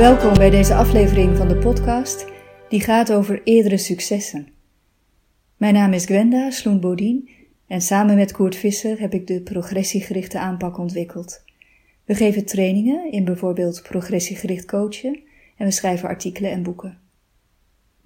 Welkom bij deze aflevering van de podcast die gaat over eerdere successen. Mijn naam is Gwenda Sloen-Bodien en samen met Koert Visser heb ik de progressiegerichte aanpak ontwikkeld. We geven trainingen in bijvoorbeeld progressiegericht coachen en we schrijven artikelen en boeken.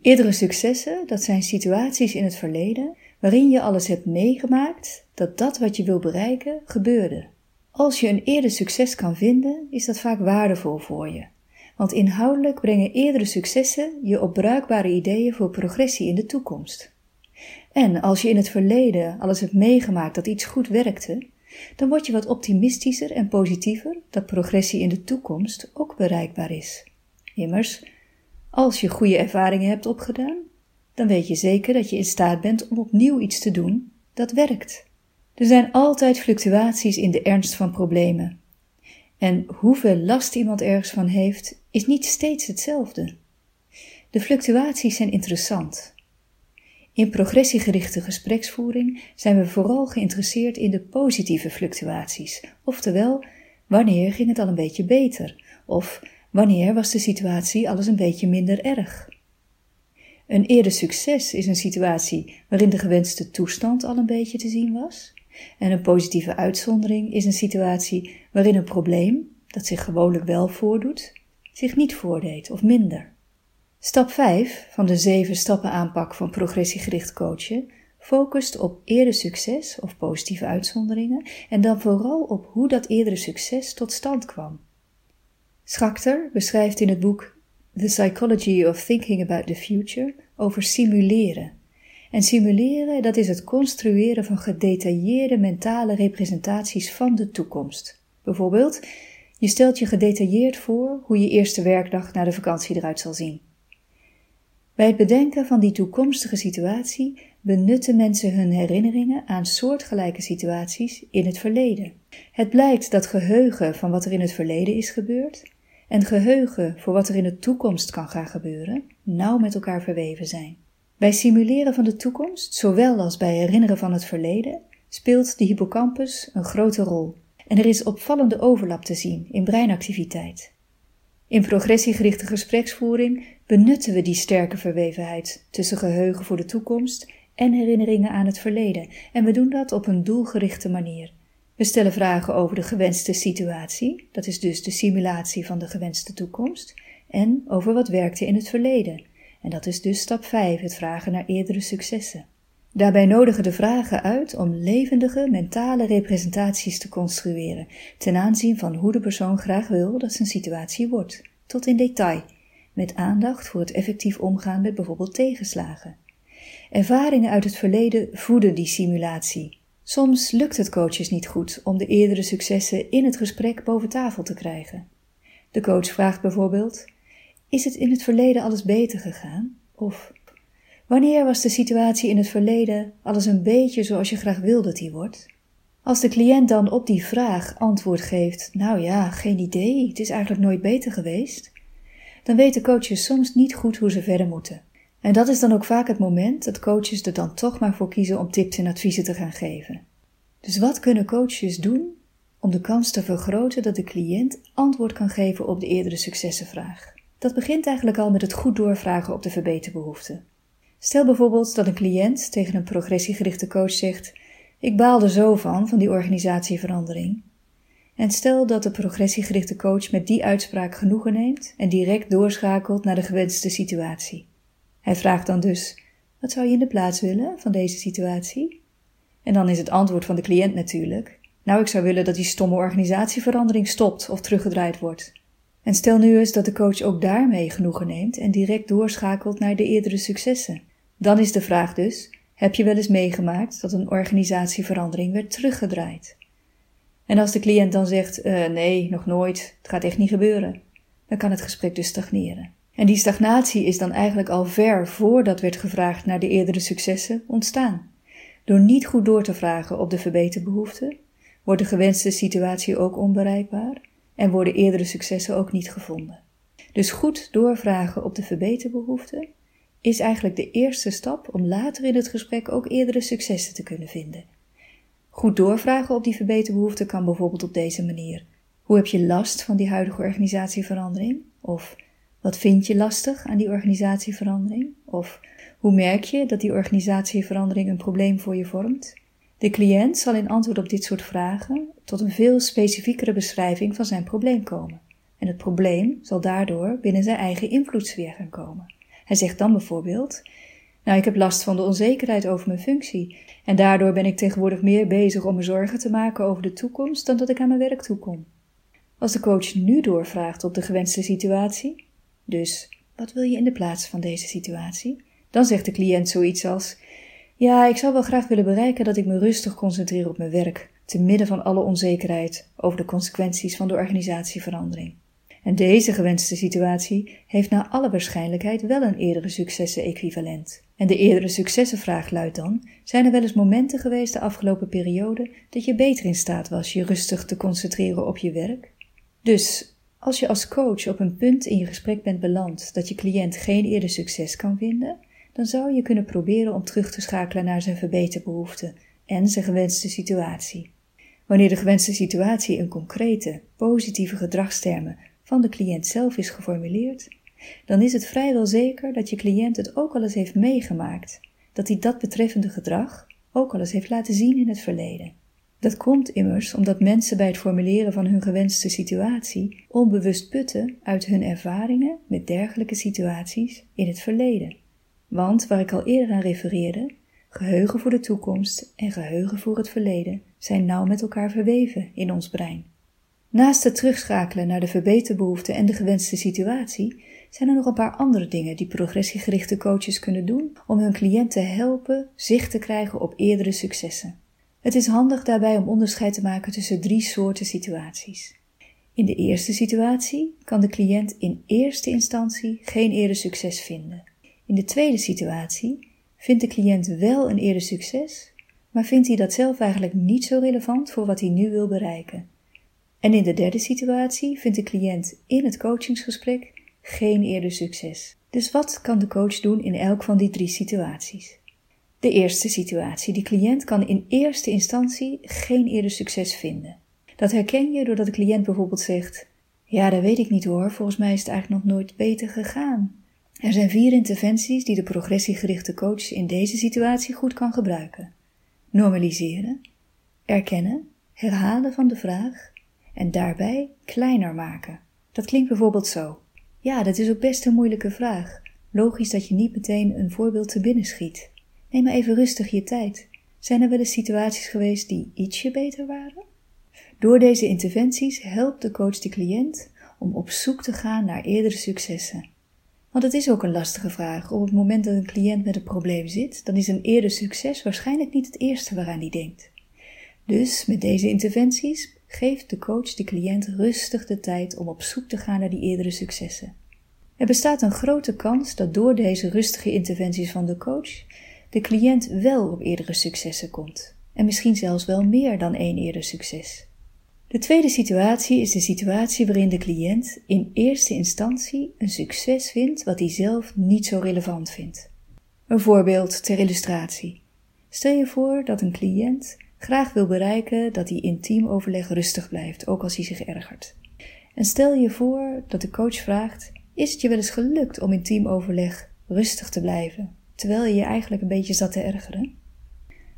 Eerdere successen, dat zijn situaties in het verleden waarin je alles hebt meegemaakt dat dat wat je wil bereiken gebeurde. Als je een eerder succes kan vinden, is dat vaak waardevol voor je. Want inhoudelijk brengen eerdere successen je op bruikbare ideeën voor progressie in de toekomst. En als je in het verleden alles hebt meegemaakt dat iets goed werkte, dan word je wat optimistischer en positiever dat progressie in de toekomst ook bereikbaar is. Immers, als je goede ervaringen hebt opgedaan, dan weet je zeker dat je in staat bent om opnieuw iets te doen dat werkt. Er zijn altijd fluctuaties in de ernst van problemen. En hoeveel last iemand ergens van heeft, is niet steeds hetzelfde. De fluctuaties zijn interessant. In progressiegerichte gespreksvoering zijn we vooral geïnteresseerd in de positieve fluctuaties, oftewel wanneer ging het al een beetje beter, of wanneer was de situatie alles een beetje minder erg. Een eerder succes is een situatie waarin de gewenste toestand al een beetje te zien was, en een positieve uitzondering is een situatie waarin een probleem, dat zich gewoonlijk wel voordoet, zich niet voordeed of minder. Stap 5 van de 7 stappen aanpak van progressiegericht coachen focust op eerder succes of positieve uitzonderingen en dan vooral op hoe dat eerdere succes tot stand kwam. Schachter beschrijft in het boek The Psychology of Thinking About the Future over simuleren. En simuleren, dat is het construeren van gedetailleerde mentale representaties van de toekomst. Bijvoorbeeld, je stelt je gedetailleerd voor hoe je eerste werkdag na de vakantie eruit zal zien. Bij het bedenken van die toekomstige situatie benutten mensen hun herinneringen aan soortgelijke situaties in het verleden. Het blijkt dat geheugen van wat er in het verleden is gebeurd en geheugen voor wat er in de toekomst kan gaan gebeuren nauw met elkaar verweven zijn. Bij simuleren van de toekomst, zowel als bij herinneren van het verleden, speelt de hippocampus een grote rol en er is opvallende overlap te zien in breinactiviteit. In progressiegerichte gespreksvoering benutten we die sterke verwevenheid tussen geheugen voor de toekomst en herinneringen aan het verleden en we doen dat op een doelgerichte manier. We stellen vragen over de gewenste situatie, dat is dus de simulatie van de gewenste toekomst, en over wat werkte in het verleden, en dat is dus stap 5, het vragen naar eerdere successen. Daarbij nodigen de vragen uit om levendige mentale representaties te construeren ten aanzien van hoe de persoon graag wil dat zijn situatie wordt, tot in detail, met aandacht voor het effectief omgaan met bijvoorbeeld tegenslagen. Ervaringen uit het verleden voeden die simulatie. Soms lukt het coaches niet goed om de eerdere successen in het gesprek boven tafel te krijgen. De coach vraagt bijvoorbeeld: Is het in het verleden alles beter gegaan? Of Wanneer was de situatie in het verleden alles een beetje zoals je graag wil dat die wordt? Als de cliënt dan op die vraag antwoord geeft: Nou ja, geen idee, het is eigenlijk nooit beter geweest, dan weten coaches soms niet goed hoe ze verder moeten. En dat is dan ook vaak het moment dat coaches er dan toch maar voor kiezen om tips en adviezen te gaan geven. Dus wat kunnen coaches doen om de kans te vergroten dat de cliënt antwoord kan geven op de eerdere successenvraag? Dat begint eigenlijk al met het goed doorvragen op de verbeterbehoeften. Stel bijvoorbeeld dat een cliënt tegen een progressiegerichte coach zegt: Ik baal er zo van, van die organisatieverandering. En stel dat de progressiegerichte coach met die uitspraak genoegen neemt en direct doorschakelt naar de gewenste situatie. Hij vraagt dan dus: Wat zou je in de plaats willen van deze situatie? En dan is het antwoord van de cliënt natuurlijk: Nou, ik zou willen dat die stomme organisatieverandering stopt of teruggedraaid wordt. En stel nu eens dat de coach ook daarmee genoegen neemt en direct doorschakelt naar de eerdere successen. Dan is de vraag dus: heb je wel eens meegemaakt dat een organisatieverandering werd teruggedraaid? En als de cliënt dan zegt: uh, nee, nog nooit, het gaat echt niet gebeuren, dan kan het gesprek dus stagneren. En die stagnatie is dan eigenlijk al ver voordat werd gevraagd naar de eerdere successen ontstaan. Door niet goed door te vragen op de verbeterbehoeften, wordt de gewenste situatie ook onbereikbaar en worden eerdere successen ook niet gevonden. Dus goed doorvragen op de verbeterbehoeften is eigenlijk de eerste stap om later in het gesprek ook eerdere successen te kunnen vinden. Goed doorvragen op die verbeterbehoeften kan bijvoorbeeld op deze manier. Hoe heb je last van die huidige organisatieverandering? Of Wat vind je lastig aan die organisatieverandering? Of hoe merk je dat die organisatieverandering een probleem voor je vormt? De cliënt zal in antwoord op dit soort vragen tot een veel specifiekere beschrijving van zijn probleem komen. En het probleem zal daardoor binnen zijn eigen invloedssfeer gaan komen. Hij zegt dan bijvoorbeeld: Nou, ik heb last van de onzekerheid over mijn functie. En daardoor ben ik tegenwoordig meer bezig om me zorgen te maken over de toekomst dan dat ik aan mijn werk toekom. Als de coach nu doorvraagt op de gewenste situatie, dus wat wil je in de plaats van deze situatie? Dan zegt de cliënt zoiets als: Ja, ik zou wel graag willen bereiken dat ik me rustig concentreer op mijn werk, te midden van alle onzekerheid over de consequenties van de organisatieverandering. En deze gewenste situatie heeft naar alle waarschijnlijkheid wel een eerdere successen-equivalent. En de eerdere successenvraag luidt dan: zijn er wel eens momenten geweest de afgelopen periode dat je beter in staat was je rustig te concentreren op je werk? Dus als je als coach op een punt in je gesprek bent beland dat je cliënt geen eerder succes kan vinden, dan zou je kunnen proberen om terug te schakelen naar zijn verbeterbehoeften en zijn gewenste situatie. Wanneer de gewenste situatie in concrete, positieve gedragstermen van de cliënt zelf is geformuleerd, dan is het vrijwel zeker dat je cliënt het ook al eens heeft meegemaakt, dat hij dat betreffende gedrag ook al eens heeft laten zien in het verleden. Dat komt immers omdat mensen bij het formuleren van hun gewenste situatie onbewust putten uit hun ervaringen met dergelijke situaties in het verleden. Want, waar ik al eerder aan refereerde, geheugen voor de toekomst en geheugen voor het verleden zijn nauw met elkaar verweven in ons brein. Naast het terugschakelen naar de verbeterbehoeften en de gewenste situatie, zijn er nog een paar andere dingen die progressiegerichte coaches kunnen doen om hun cliënt te helpen zicht te krijgen op eerdere successen. Het is handig daarbij om onderscheid te maken tussen drie soorten situaties. In de eerste situatie kan de cliënt in eerste instantie geen eerder succes vinden. In de tweede situatie vindt de cliënt wel een eerder succes, maar vindt hij dat zelf eigenlijk niet zo relevant voor wat hij nu wil bereiken. En in de derde situatie vindt de cliënt in het coachingsgesprek geen eerder succes. Dus wat kan de coach doen in elk van die drie situaties? De eerste situatie. De cliënt kan in eerste instantie geen eerder succes vinden. Dat herken je doordat de cliënt bijvoorbeeld zegt: Ja, dat weet ik niet hoor, volgens mij is het eigenlijk nog nooit beter gegaan. Er zijn vier interventies die de progressiegerichte coach in deze situatie goed kan gebruiken: normaliseren, erkennen, herhalen van de vraag en daarbij kleiner maken. Dat klinkt bijvoorbeeld zo. Ja, dat is ook best een moeilijke vraag. Logisch dat je niet meteen een voorbeeld te binnen schiet. Neem maar even rustig je tijd. Zijn er wel eens situaties geweest die ietsje beter waren? Door deze interventies helpt de coach de cliënt om op zoek te gaan naar eerdere successen. Want het is ook een lastige vraag. Op het moment dat een cliënt met een probleem zit, dan is een eerder succes waarschijnlijk niet het eerste waaraan hij denkt. Dus met deze interventies geeft de coach de cliënt rustig de tijd om op zoek te gaan naar die eerdere successen. Er bestaat een grote kans dat door deze rustige interventies van de coach de cliënt wel op eerdere successen komt, en misschien zelfs wel meer dan één eerder succes. De tweede situatie is de situatie waarin de cliënt in eerste instantie een succes vindt wat hij zelf niet zo relevant vindt. Een voorbeeld ter illustratie. Stel je voor dat een cliënt graag wil bereiken dat hij in teamoverleg rustig blijft, ook als hij zich ergert. En stel je voor dat de coach vraagt: Is het je wel eens gelukt om in teamoverleg rustig te blijven, terwijl je je eigenlijk een beetje zat te ergeren?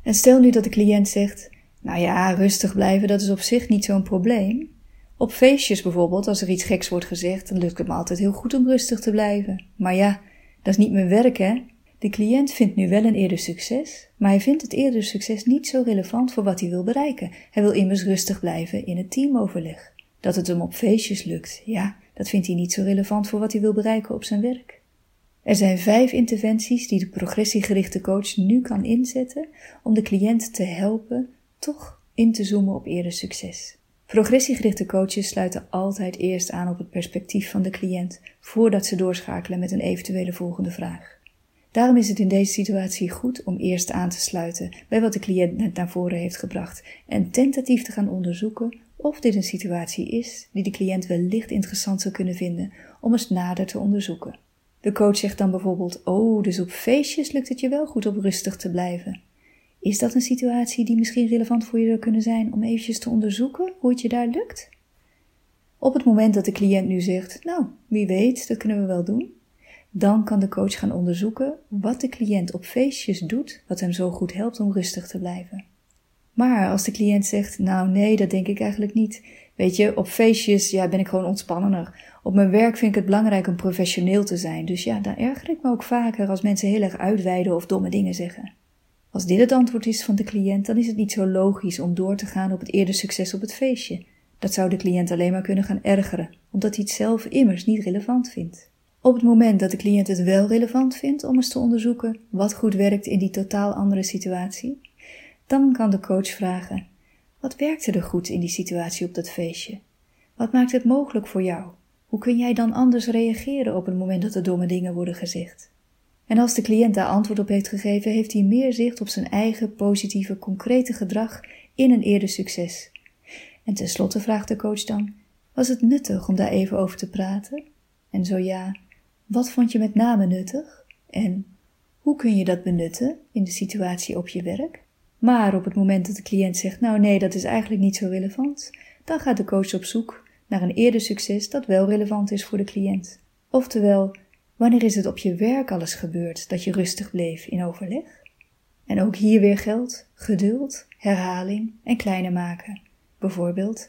En stel nu dat de cliënt zegt: Nou ja, rustig blijven, dat is op zich niet zo'n probleem. Op feestjes bijvoorbeeld, als er iets geks wordt gezegd, dan lukt het me altijd heel goed om rustig te blijven. Maar ja, dat is niet mijn werk, hè? De cliënt vindt nu wel een eerder succes, maar hij vindt het eerder succes niet zo relevant voor wat hij wil bereiken. Hij wil immers rustig blijven in het teamoverleg. Dat het hem op feestjes lukt, ja, dat vindt hij niet zo relevant voor wat hij wil bereiken op zijn werk. Er zijn vijf interventies die de progressiegerichte coach nu kan inzetten om de cliënt te helpen in te zoomen op eerder succes. Progressiegerichte coaches sluiten altijd eerst aan op het perspectief van de cliënt voordat ze doorschakelen met een eventuele volgende vraag. Daarom is het in deze situatie goed om eerst aan te sluiten bij wat de cliënt net naar voren heeft gebracht en tentatief te gaan onderzoeken of dit een situatie is die de cliënt wellicht interessant zou kunnen vinden om eens nader te onderzoeken. De coach zegt dan bijvoorbeeld: Oh, dus op feestjes lukt het je wel goed om rustig te blijven. Is dat een situatie die misschien relevant voor je zou kunnen zijn om eventjes te onderzoeken hoe het je daar lukt? Op het moment dat de cliënt nu zegt, nou, wie weet, dat kunnen we wel doen, dan kan de coach gaan onderzoeken wat de cliënt op feestjes doet, wat hem zo goed helpt om rustig te blijven. Maar als de cliënt zegt, nou nee, dat denk ik eigenlijk niet. Weet je, op feestjes ja, ben ik gewoon ontspannender. Op mijn werk vind ik het belangrijk om professioneel te zijn. Dus ja, daar erger ik me ook vaker als mensen heel erg uitweiden of domme dingen zeggen. Als dit het antwoord is van de cliënt, dan is het niet zo logisch om door te gaan op het eerder succes op het feestje. Dat zou de cliënt alleen maar kunnen gaan ergeren, omdat hij het zelf immers niet relevant vindt. Op het moment dat de cliënt het wel relevant vindt om eens te onderzoeken wat goed werkt in die totaal andere situatie, dan kan de coach vragen: Wat werkte er goed in die situatie op dat feestje? Wat maakt het mogelijk voor jou? Hoe kun jij dan anders reageren op het moment dat er domme dingen worden gezegd? En als de cliënt daar antwoord op heeft gegeven, heeft hij meer zicht op zijn eigen positieve, concrete gedrag in een eerder succes. En tenslotte vraagt de coach dan: Was het nuttig om daar even over te praten? En zo ja, wat vond je met name nuttig? En hoe kun je dat benutten in de situatie op je werk? Maar op het moment dat de cliënt zegt: Nou, nee, dat is eigenlijk niet zo relevant, dan gaat de coach op zoek naar een eerder succes dat wel relevant is voor de cliënt. Oftewel, wanneer is het op je werk alles gebeurd dat je rustig bleef in overleg? En ook hier weer geldt geduld, herhaling en kleiner maken. Bijvoorbeeld,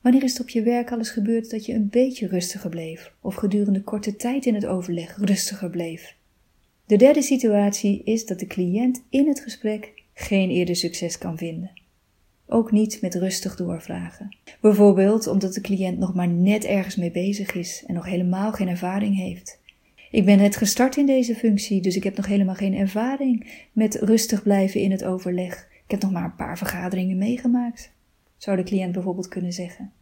wanneer is het op je werk alles gebeurd dat je een beetje rustiger bleef of gedurende korte tijd in het overleg rustiger bleef? De derde situatie is dat de cliënt in het gesprek geen eerder succes kan vinden. Ook niet met rustig doorvragen. Bijvoorbeeld omdat de cliënt nog maar net ergens mee bezig is en nog helemaal geen ervaring heeft. Ik ben net gestart in deze functie, dus ik heb nog helemaal geen ervaring met rustig blijven in het overleg. Ik heb nog maar een paar vergaderingen meegemaakt, zou de cliënt bijvoorbeeld kunnen zeggen.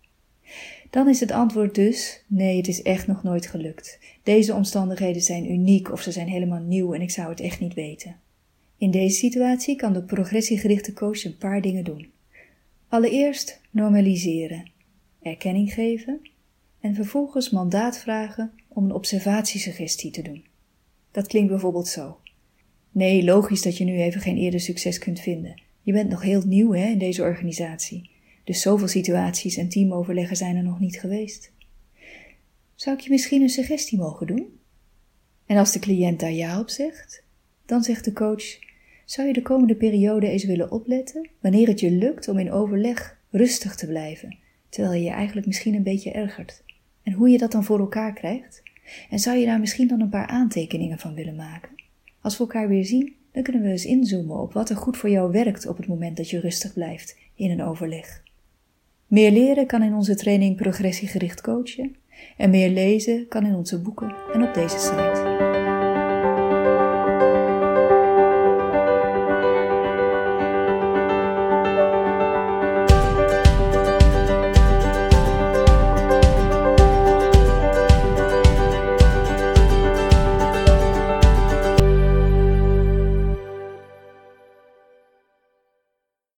Dan is het antwoord dus: nee, het is echt nog nooit gelukt. Deze omstandigheden zijn uniek of ze zijn helemaal nieuw en ik zou het echt niet weten. In deze situatie kan de progressiegerichte coach een paar dingen doen. Allereerst normaliseren, erkenning geven en vervolgens mandaat vragen om een observatiesuggestie te doen. Dat klinkt bijvoorbeeld zo. Nee, logisch dat je nu even geen eerder succes kunt vinden. Je bent nog heel nieuw hè, in deze organisatie. Dus zoveel situaties en teamoverleggen zijn er nog niet geweest. Zou ik je misschien een suggestie mogen doen? En als de cliënt daar ja op zegt, dan zegt de coach: Zou je de komende periode eens willen opletten wanneer het je lukt om in overleg rustig te blijven, terwijl je je eigenlijk misschien een beetje ergert? En hoe je dat dan voor elkaar krijgt? En zou je daar misschien dan een paar aantekeningen van willen maken? Als we elkaar weer zien, dan kunnen we eens inzoomen op wat er goed voor jou werkt op het moment dat je rustig blijft in een overleg. Meer leren kan in onze training progressiegericht coachen en meer lezen kan in onze boeken en op deze site.